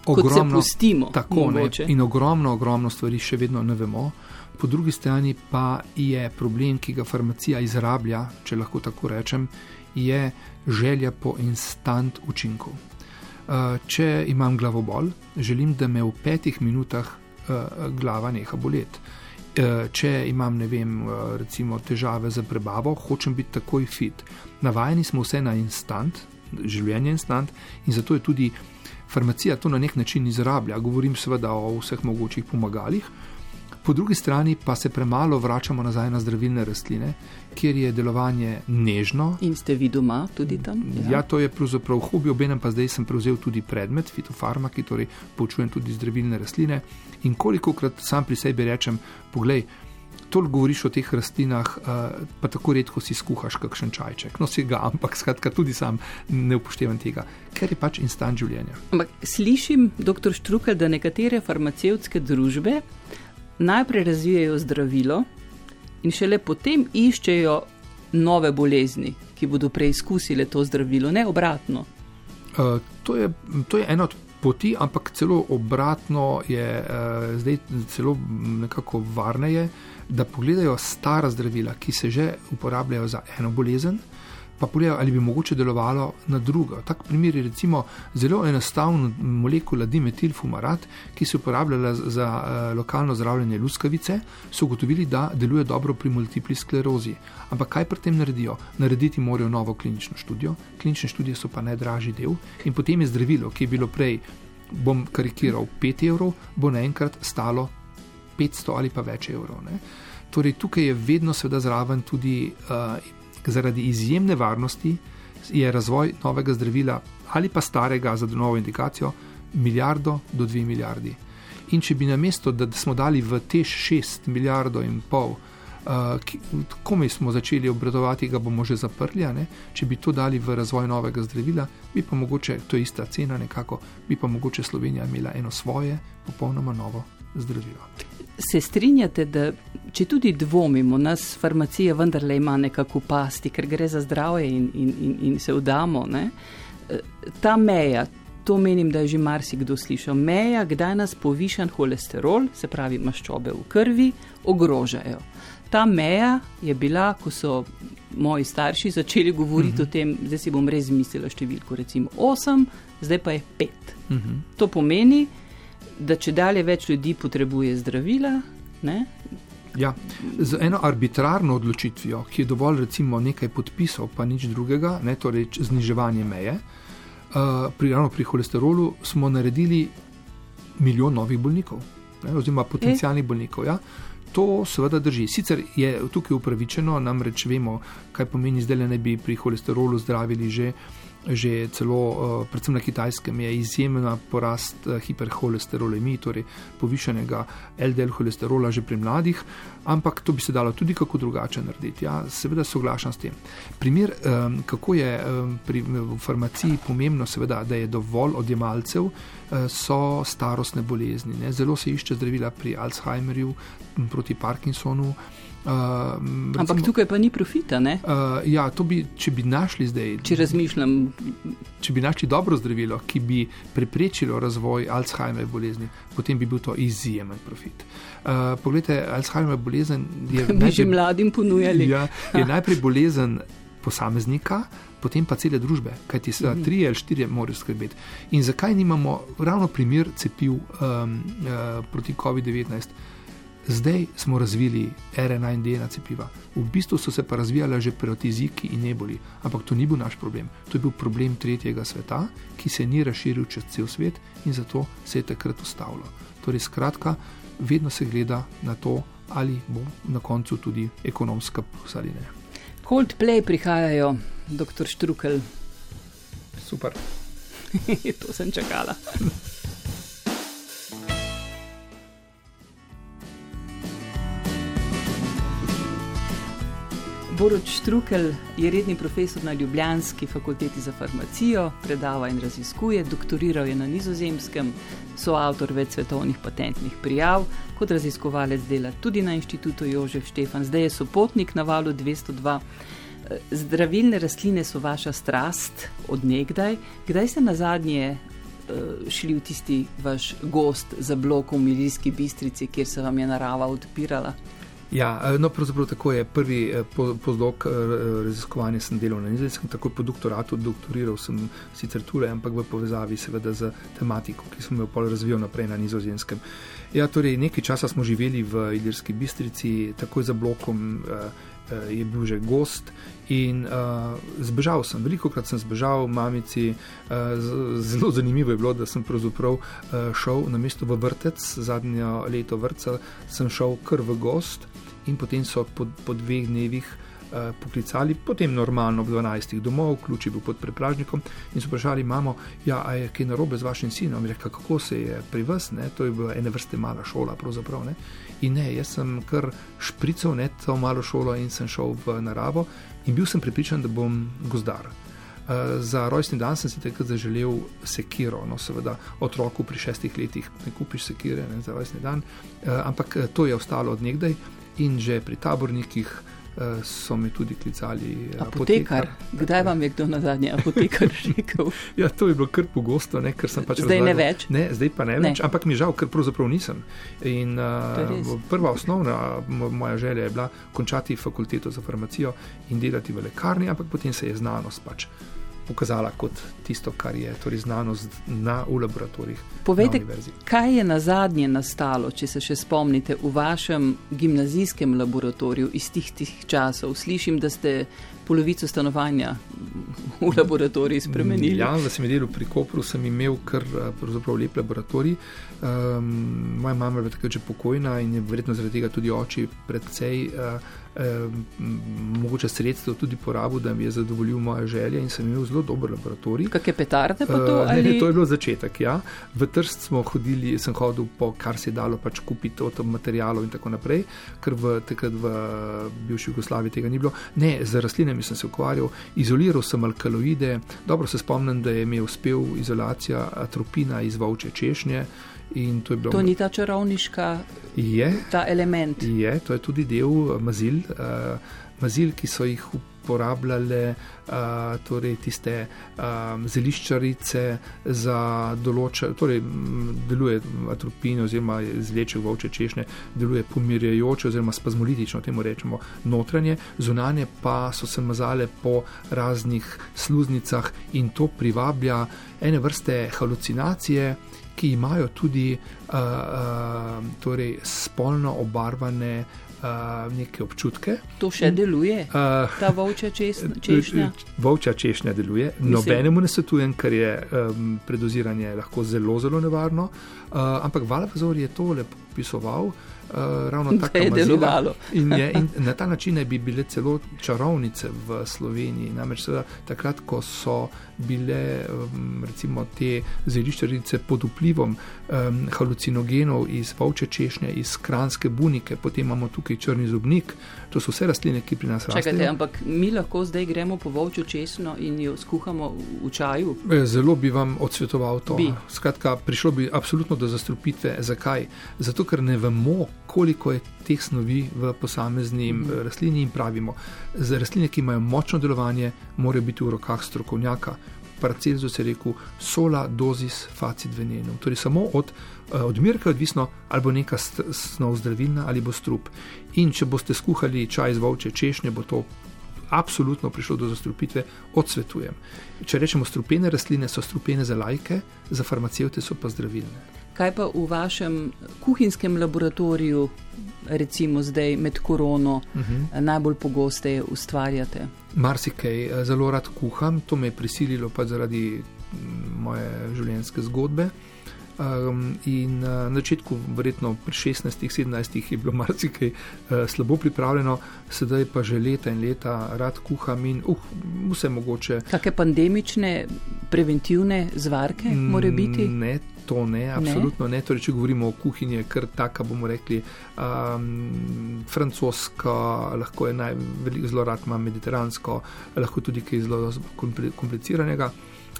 Ogromno, kot se pustimo. Tako ne. In ogromno, ogromno stvari še vedno ne vemo. Po drugi strani pa je problem, ki ga farmacija izrablja, če lahko tako rečem, je želja po instant učinkov. Uh, če imam glavobol, želim, da me v petih minutah uh, glava neha boleti. Uh, če imam, vem, uh, recimo težave z prebavo, hočem biti takoj fit. Navajeni smo vse na instant, življenje instant in zato je tudi farmacija to na nek način izrablja. Govorim seveda o vseh mogočih pomagalih. Po drugi strani pa se premalo vračamo nazaj na zdravilne rastline, kjer je delovanje nežno. In ste vi doma tudi tam? Ja, ja to je pravzaprav hobi, obenem pa zdaj sem prevzel tudi predmet fitofarmaki, torej poučujem tudi zdravilne rastline. In koliko krat sam pri sebi rečem, poglej, toliko govoriš o teh rastlinah, uh, pa tako redko si skuhaš kakšen čajček. No, si ga, ampak skratka, tudi sam ne upoštevam tega, ker je pač instant življenja. Ampak slišim, doktor Štrukel, da nekatere farmacevtske družbe najprej razvijajo zdravilo in šele potem iščejo nove bolezni, ki bodo preizkusile to zdravilo, ne obratno. Uh, to, je, to je ena od poti, ampak celo obratno je uh, zdaj celo nekako varneje, da pogledajo stara zdravila, ki se že uporabljajo za eno bolezen, pa pogledajo, ali bi mogoče delovalo na drugo. Tak primer je recimo zelo enostavna molekula dimetilfumarat, ki se uporablja za uh, lokalno zdravljenje luskavice, so ugotovili, da deluje dobro pri multipli sklerozi. Ampak kaj pri tem naredijo? Narediti morajo novo klinično študijo, klinične študije so pa najdražji del in potem je zdravilo, ki je bilo prej, bom karikiral, 5 evrov, bo naenkrat stalo 500 ali pa več evrov. Ne? Torej, tukaj je vedno seveda zraven tudi uh, zaradi izjemne varnosti, je razvoj novega zdravila ali pa starega za novo indikacijo milijardo do dve milijardi. In če bi na mesto, da smo dali v tež šest milijardo in pol, uh, ko mi smo začeli obradovati, ga bomo že zaprli, če bi to dali v razvoj novega zdravila, bi pa mogoče, to je ista cena nekako, bi pa mogoče Slovenija imela eno svoje, popolnoma novo zdravilo. Se strinjate, da če tudi dvomimo, nas farmacija vendarle ima nekako pasti, ker gre za zdravje in, in, in, in se vdamo. Ne? Ta meja, to menim, da je že marsikdo slišal, meja, kdaj nas povišan holesterol, se pravi maščobe v krvi, ogrožajo. Ta meja je bila, ko so moji starši začeli govoriti uh -huh. o tem, zdaj si bom res mislila številko, recimo 8, zdaj pa je 5. Uh -huh. To pomeni, da če dalje več ljudi potrebuje zdravila. Ne? Ja, z eno arbitrarno odločitvijo, ki je dovolj recimo nekaj podpisov, pa nič drugega, ne, torej zniževanje meje, uh, pri, pri holesterolu smo naredili milijon novih bolnikov, ne, oziroma potencijalnih e? bolnikov. Ja. To seveda drži. Sicer je tukaj upravičeno, namreč vemo, kaj pomeni da ne bi pri holesterolu zdravili že že celo, uh, predvsem na kitajskem, je izjemna porast uh, hiperholesterolemije, torej povišenega LDL holesterola že pri mladih, ampak to bi se dalo tudi kako drugače narediti. Ja, seveda soglašam s tem. Primer, um, kako je pri farmaciji pomembno, seveda, da je dovolj odjemalcev, so starostne bolezni. Ne? Zelo se išče zdravila pri Alzheimerju, proti Parkinsonu. Uh, recimo, Ampak tukaj pa ni profita. Uh, ja, bi, če bi našli zdaj. Če razmišljam. Če bi našli dobro zdravilo, ki bi preprečilo razvoj Alzheimerjeve bolezni, potem bi bil to izjemen profit. Uh, poglejte, Alzheimerjeva bolezen je. Bi najprej, že mladim ponujali. Ja, je najprej bolezen posameznika. Potem pa cele družbe, kajti se mhm. tri ali štiri morajo skrbeti. In zakaj nimamo ravno primer cepiv um, uh, proti COVID-19? Zdaj smo razvili RNA in DNA cepiva. V bistvu so se pa razvijala že protiziki in neboli, ampak to ni bil naš problem. To je bil problem tretjega sveta, ki se ni razširil čez cel svet in zato se je takrat ustavilo. Torej, skratka, vedno se gleda na to, ali bo na koncu tudi ekonomska plus ali ne. Coldplay prihajajo, doktor Štrukel. Super. to sem čakala. Borod Štrukel je redni profesor na Ljubljanski fakulteti za farmacijo, predava in raziskuje, doktoriral je na nizozemskem, soavtor več svetovnih patentnih prijav, kot raziskovalec dela tudi na inštitutu Jožef Štefan, zdaj je sopotnik na valu 202. Zdravilne rastline so vaša strast od nekdaj. Kdaj ste na zadnje uh, šli v tisti vaš gost za blok v Milijski bistrici, kjer se vam je narava odpirala? Ja, eh, no, pravzaprav tako je. Prvi eh, pozdok eh, raziskovanja sem delal na nizozemskem, tako po doktoratu, doktoriral sem sicer tule, ampak v povezavi seveda z tematiko, ki sem jo pol razvijal naprej na nizozemskem. Ja, torej nekaj časa smo živeli v Ilirski bistrici, takoj za blokom je bil že gost in uh, zbežal sem. Veliko krat sem zbežal, mamici. Uh, zelo zanimivo je bilo, da sem pravzaprav uh, šel na mesto v vrtec, zadnje leto vrca, sem šel kar v gost in potem so po, po dveh dnevih poklicali, potem normalno ob 12. domov, ključ je bil pod prepražnikom in so vprašali, mamo, ja, a je kaj narobe z vašim sinom? Rekla, kako se je pri vas, ne? to je bila ena vrste mala šola. Ne? In ne, jaz sem kar šprical ne, to malo šolo in sem šel v naravo in bil sem pripričan, da bom gozdar. Uh, za rojstni dan sem si takrat zaželel sekiro, no, seveda, otroku pri šestih letih ne kupiš sekire ne, za rojstni dan, uh, ampak to je ostalo od nekdaj in že pri tabornikih uh, so me tudi klicali. Uh, apotekar. apotekar. Kdaj vam je kdo na zadnje apotekar rekel? ja, to je bilo kar pogosto, ne, ker sem pač zdaj razlagal. ne več. Ne, zdaj pa ne, ne. več, ampak mi žal, ker pravzaprav nisem. In, uh, prva osnovna moja želja je bila končati fakulteto za farmacijo in delati v lekarni, ampak potem se je znanost pač pokazala kot tisto, kar je torej znanost na, v laboratorijih. Povejte, kaj je na zadnje nastalo, če se še spomnite, v vašem gimnazijskem laboratoriju iz tih, tih časov? Slišim, da ste polovico stanovanja v laboratoriju spremenili. Ja, da sem delal pri Kopru, sem imel kar lep laboratorij. Um, moja mama je takrat že pokojna in je verjetno zaradi tega tudi oči predvsej. Uh, mogoče sredstvo tudi porabil, da mi je zadovoljil moje želje in sem imel zelo dober laboratorij. Kakšne petarde pa to? Uh, ne, ne, to je bilo začetek. Ja. V Trst smo hodili, sem hodil po kar se je dalo pač kupiti od materijalov in tako naprej, ker v, takrat v bivši Jugoslaviji tega ni bilo. Ne, z rastlinami sem se ukvarjal, izoliral sem alkaloide, dobro se spomnim, da je mi uspel izolacija atropina iz volče češnje. To, bilo... to ni ta čarovniška je, ta element. Je, to je tudi del eh, mazil, uh, mazil ki so jih uporabljale uh, torej tiste um, zeliščarice za določene, torej deluje atropino oziroma zleče volče češnje, deluje pomirjajoče oziroma spazmolitično, temu rečemo notranje, zunanje pa so se mazale po raznih sluznicah in to privablja ene vrste halucinacije ki imajo tudi uh, uh, torej spolno obarvane uh, neke občutke. To še deluje, uh, ta volča češnja? Volča češnja deluje, Mislim. nobenemu ne svetujem, ker je um, predoziranje lahko zelo, zelo nevarno. Uh, ampak Valvazor je to lepo opisoval. Uh, ravno tako je delovalo. in, je, in na ta način bi bile celo čarovnice v Sloveniji. Namreč seveda, takrat, ko so bile um, recimo, te zeliščarice pod vplivom um, halucinogenov iz volče češnje, iz kranske bunike, potem imamo tukaj črni zobnik, to so vse rastline, ki pri nas rastejo. Čakajte, ampak mi lahko zdaj gremo po volčjo češnjo in jo skuhamo v čaju? E, zelo bi vam odsvetoval to. Bi. Skratka, prišlo bi absolutno do zastrupitve. Zakaj? Zato, ker ne vemo, koliko je teh snovi v posamezni mm. rastlini in pravimo, za rastline, ki imajo močno delovanje, morajo biti v rokah strokovnjaka. Paracelsus je rekel, sola dozis facit venenum. Torej, samo od eh, odmerka je odvisno, ali bo neka snov zdravilna ali bo strup. In če boste skuhali čaj z volče češnje, bo to absolutno prišlo do zastrupitve, odsvetujem. Če rečemo strupene rastline, so strupene za lajke, za farmacevte so pa zdravilne. Kaj pa v vašem kuhinjskem laboratoriju, recimo zdaj med korono, uh mhm. -huh. najbolj pogosteje ustvarjate? Marsikaj, eh, zelo rad kuham, to me je prisililo pa zaradi mm, moje življenjske zgodbe. Um, in uh, na začetku, verjetno pri 16-17, je bilo marsikaj uh, slabo pripravljeno, sedaj pa že leta in leta rad kuham in uh, vse mogoče. Kakšne pandemične, preventivne zvarke morajo biti? Ne, to ne, absolutno ne. ne. Torej, če govorimo o kuhinji, je kar taka, bomo rekli, um, francoska, lahko je najveliko zelo rad, ima mediteransko, lahko tudi kaj zelo kompliciranega.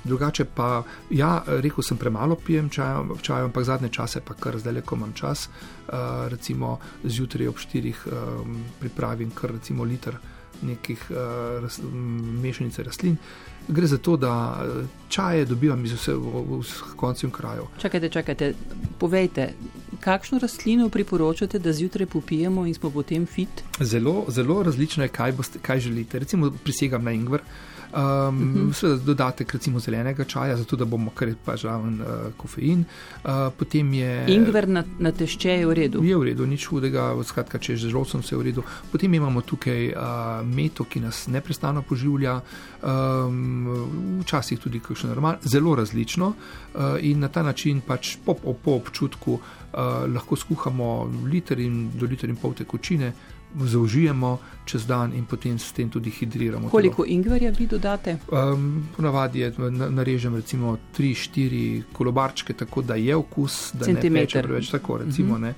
Drugače pa, ja, rekel sem, premalo pijem čaja, čaj, ampak zadnje čase pa kar zdaj, ko imam čas, uh, recimo zjutraj ob štirih um, pripravim kar recimo liter nekih uh, ras, mešanice rastlin. Gre za to, da čaje dobivam iz vseh koncev krajev. Čakajte, čakajte, povejte, kakšno rastlino priporočate, da zjutraj popijemo in smo potem fit? Zelo, zelo različno je, kaj, boste, kaj želite. Recimo, prisegam na ingver. Uh -huh. Seveda dodatek recimo zelenega čaja, zato da bomo kar pa žaven uh, kofein. Uh, potem je. Ingver na, na tešče je v redu. Je v redu, nič hudega, skratka, če že želodcem vse v redu. Potem imamo tukaj uh, meto, ki nas neprestano poživlja, um, včasih tudi kakšno normalno, zelo različno uh, in na ta način pač po, po občutku uh, lahko skuhamo liter in do liter in pol tekočine zaužijemo čez dan in potem s tem tudi hidriramo. Koliko telo. ingverja vi dodate? Um, ponavadi je, narežem recimo 3-4 kolobarčke, tako da je okus, da Centimeter. ne peče preveč tako. Recimo, uh -huh.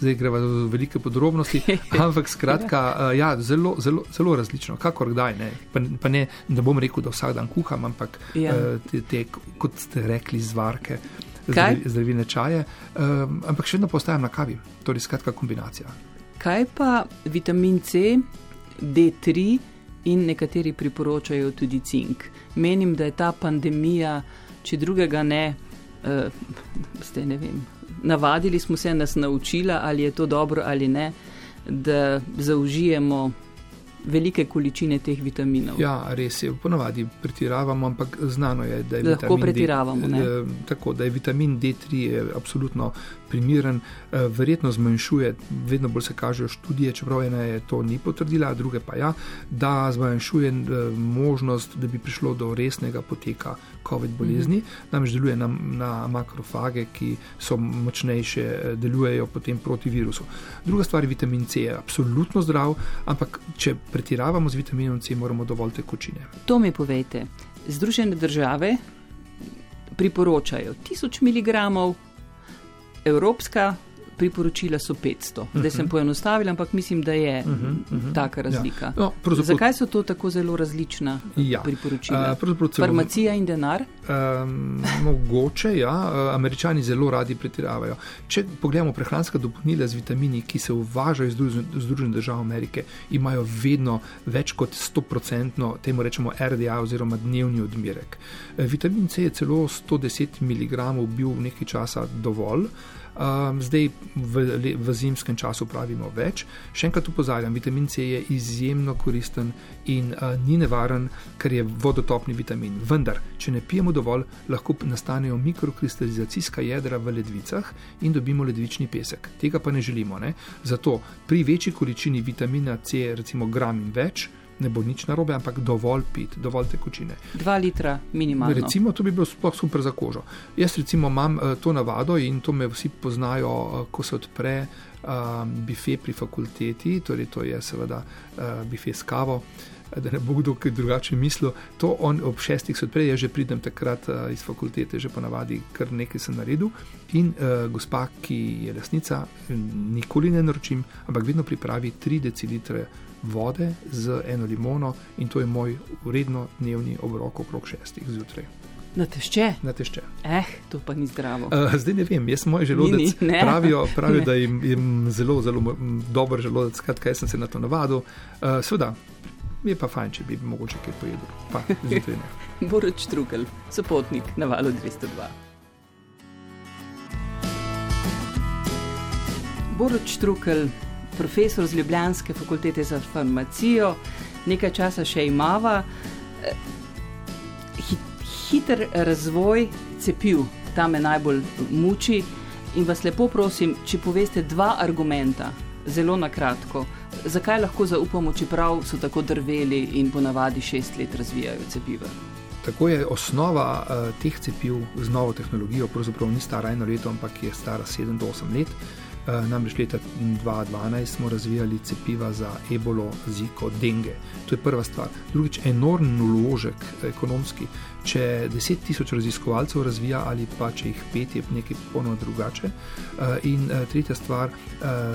Zdaj greva v velike podrobnosti, ampak skratka, uh, ja, zelo, zelo, zelo različno, kakor kdaj. Ne. Pa, pa ne, ne bom rekel, da vsak dan kuham, ampak ja. uh, te, te, kot ste rekli, zvarke, zdravilne čaje, um, ampak še vedno postajam na kavi, torej skratka kombinacija. Kaj pa vitamin C, D3 in nekateri priporočajo tudi cink? Menim, da je ta pandemija, če drugega ne, uh, ste, ne vem, navadili smo se, nas naučila, ali je to dobro ali ne, da zaužijemo velike količine teh vitaminov. Ja, res je, ponavadi pretiravamo, ampak znano je, da je lahko pretiravamo. D, eh, tako da je vitamin D3 absolutno primeren, eh, verjetno zmanjšuje, vedno bolj se kažejo študije, čeprav ena je to ni potrdila, druge pa ja, da zmanjšuje eh, možnost, da bi prišlo do resnega poteka COVID bolezni, mm -hmm. namreč deluje na, na makrofage, ki so močnejše, delujejo potem proti virusu. Druga stvar je vitamin C, je absolutno zdrav, ampak če pretiravamo z vitaminom C, moramo dovolj tekočine. To mi povejte. Združene države priporočajo 1000 mg evropska priporočila so 500. Zdaj sem mhm. poenostavila, ampak mislim, da je uh -huh, uh -huh. taka razlika. Ja. No, pravzaprav... Zakaj so to tako zelo različna ja. priporočila? Uh, Farmacija in denar? Um, mogoče, ja. Američani zelo radi pretiravajo. Če pogledamo prehranska dopolnila z vitamini, ki se uvažajo iz Združenih držav Amerike, imajo vedno več kot 100%, temu rečemo RDA oziroma dnevni odmerek. Vitamin C je celo 110 mg bil nekaj časa dovolj. Um, zdaj v, v zimskem času pravimo več. Še enkrat upozorjam, vitamin C je izjemno koristen in uh, ni nevaren, ker je vodotopni vitamin. Vendar, če ne pijemo dovolj, lahko nastanejo mikrokristalizacijska jedra v ledvicah in dobimo ledvični pesek. Tega pa ne želimo. Ne? Zato pri večji količini vitamina C, recimo gram in več, ne bo nič narobe, ampak dovolj pit, dovolj tekočine. Dva litra minimalno. Recimo, to bi bilo sploh super za kožo. Jaz recimo imam uh, to navado in to me vsi poznajo, uh, ko se odpre uh, bife pri fakulteti, torej to je seveda uh, bife s kavo. Da ne bo kdo kaj drugače mislil, to on ob šestih se odpre, jaz že pridem takrat uh, iz fakultete, že ponavadi kar nekaj sem naredil. In uh, gospa, ki je lasnica, nikoli ne naročim, ampak vedno pripravi 3 decilitre vode z eno limono in to je moj uredno dnevni obrok okrog šestih zjutraj. Na tešče? Na tešče. Eh, to pa ni zdravo. Uh, zdaj ne vem, jaz moj želodec ni, ni, pravijo, pravijo da jim, jim zelo, zelo dober želodec, skratka, jaz sem se na to navadil. Uh, Sveda, je pa fajn, če bi mogoče kaj pojedel. Pa, zjutraj ne. Boroč Trugel, sopotnik na valu 202. Boroč Trugel, profesor z Ljubljanske fakultete za farmacijo, nekaj časa še imava. Hiter razvoj cepiv, tam me najbolj muči. In vas lepo prosim, če poveste dva argumenta, zelo na kratko, zakaj lahko zaupamo, čeprav so tako drveli in ponavadi šest let razvijajo cepiva. Tako je osnova uh, teh cepiv z novo tehnologijo, pravzaprav ni stara eno leto, ampak je stara 7 do 8 let. Eh, namreč leta 2012 smo razvijali cepiva za ebolo, ziko, denge. To je prva stvar. Drugič, enormen uložek ekonomski. Če 10 tisoč raziskovalcev razvija ali pa če jih pet, je nekaj popolnoma drugače. Eh, in eh, tretja stvar,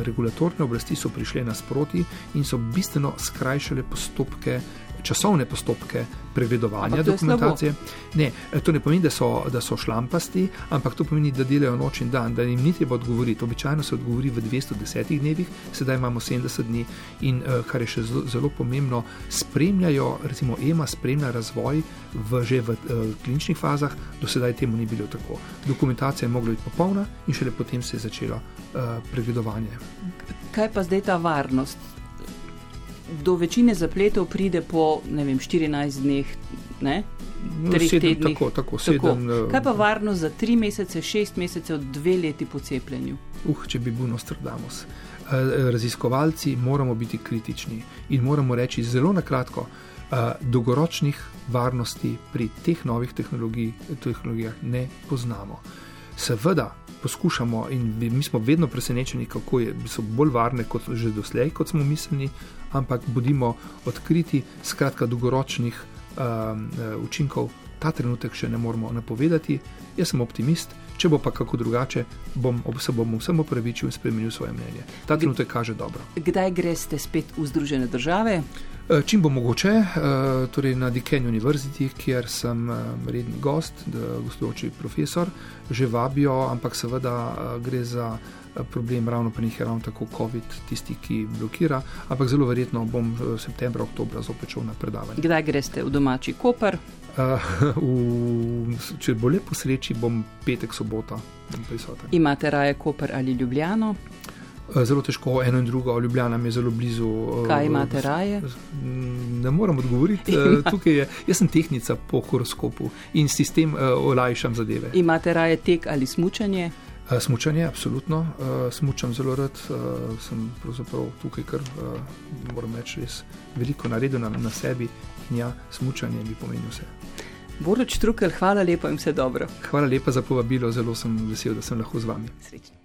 regulatorne oblasti so prišle nasproti in so bistveno skrajšale postopke časovne postopke pregledovanja dokumentacije. Ne, to ne pomeni, da so, da so šlampasti, ampak to pomeni, da delajo noč in dan, da jim ni treba odgovoriti. Običajno se odgovori v 210 dnevih, sedaj imamo 70 dni in kar je še zelo, zelo pomembno, spremljajo, recimo EMA spremlja razvoj v, že v kliničnih fazah, do sedaj temu ni bilo tako. Dokumentacija je mogla biti popolna in šele potem se je začelo uh, pregledovanje. Kaj pa zdaj ta varnost? Do večine zapletov pride po vem, 14 dneh, ne? No, sedem, tako, tako, sedem, tako. Kaj pa varnost za 3 mesece, 6 mesecev, 2 leti po cepljenju? Uh, če bi bil Nostradamus. Raziskovalci moramo biti kritični in moramo reči zelo na kratko, dolgoročnih varnosti pri teh novih tehnologij, tehnologijah ne poznamo. Seveda poskušamo in mi smo vedno presenečeni, kako je, so bolj varne kot že doslej, kot smo mislili, ampak bodimo odkriti, skratka, dolgoročnih um, učinkov ta trenutek še ne moremo napovedati. Jaz sem optimist, če bo pa kako drugače, bom se bom vsem opravičil in spremenil svoje mnenje. Ta trenutek kaže dobro. Kdaj greste spet v Združene države? Eh, čim bo mogoče, eh, torej na Diken University, kjer sem eh, redni gost, gostujoči profesor, že vabijo, ampak seveda gre za problem, ravno pa njih je ravno tako COVID, tisti, ki blokira. Ampak zelo verjetno bom septembra, oktobra zopet šel na predavanje. Kdaj greste v domači Koper? Uh, v, če bo lepo sreči, bom petek, sobota prisoten. Imate raje Koper ali Ljubljano? Eh, zelo težko, eno in drugo, Ljubljana mi je zelo blizu. Eh, Kaj imate raje? Ne morem odgovoriti. Eh, je, jaz sem tehnica po horoskopu in sistem uh, olajšam zadeve. Imate raje tek ali smučanje? Uh, smučanje, absolutno. Uh, smučam zelo rad, uh, sem pravzaprav tukaj, ker moram reči, res veliko naredil na, na sebi in ja, smučanje mi pomeni vse. Boroč Trukel, hvala lepa in vse dobro. Hvala lepa za povabilo, zelo sem vesel, da sem lahko z vami. Srečno.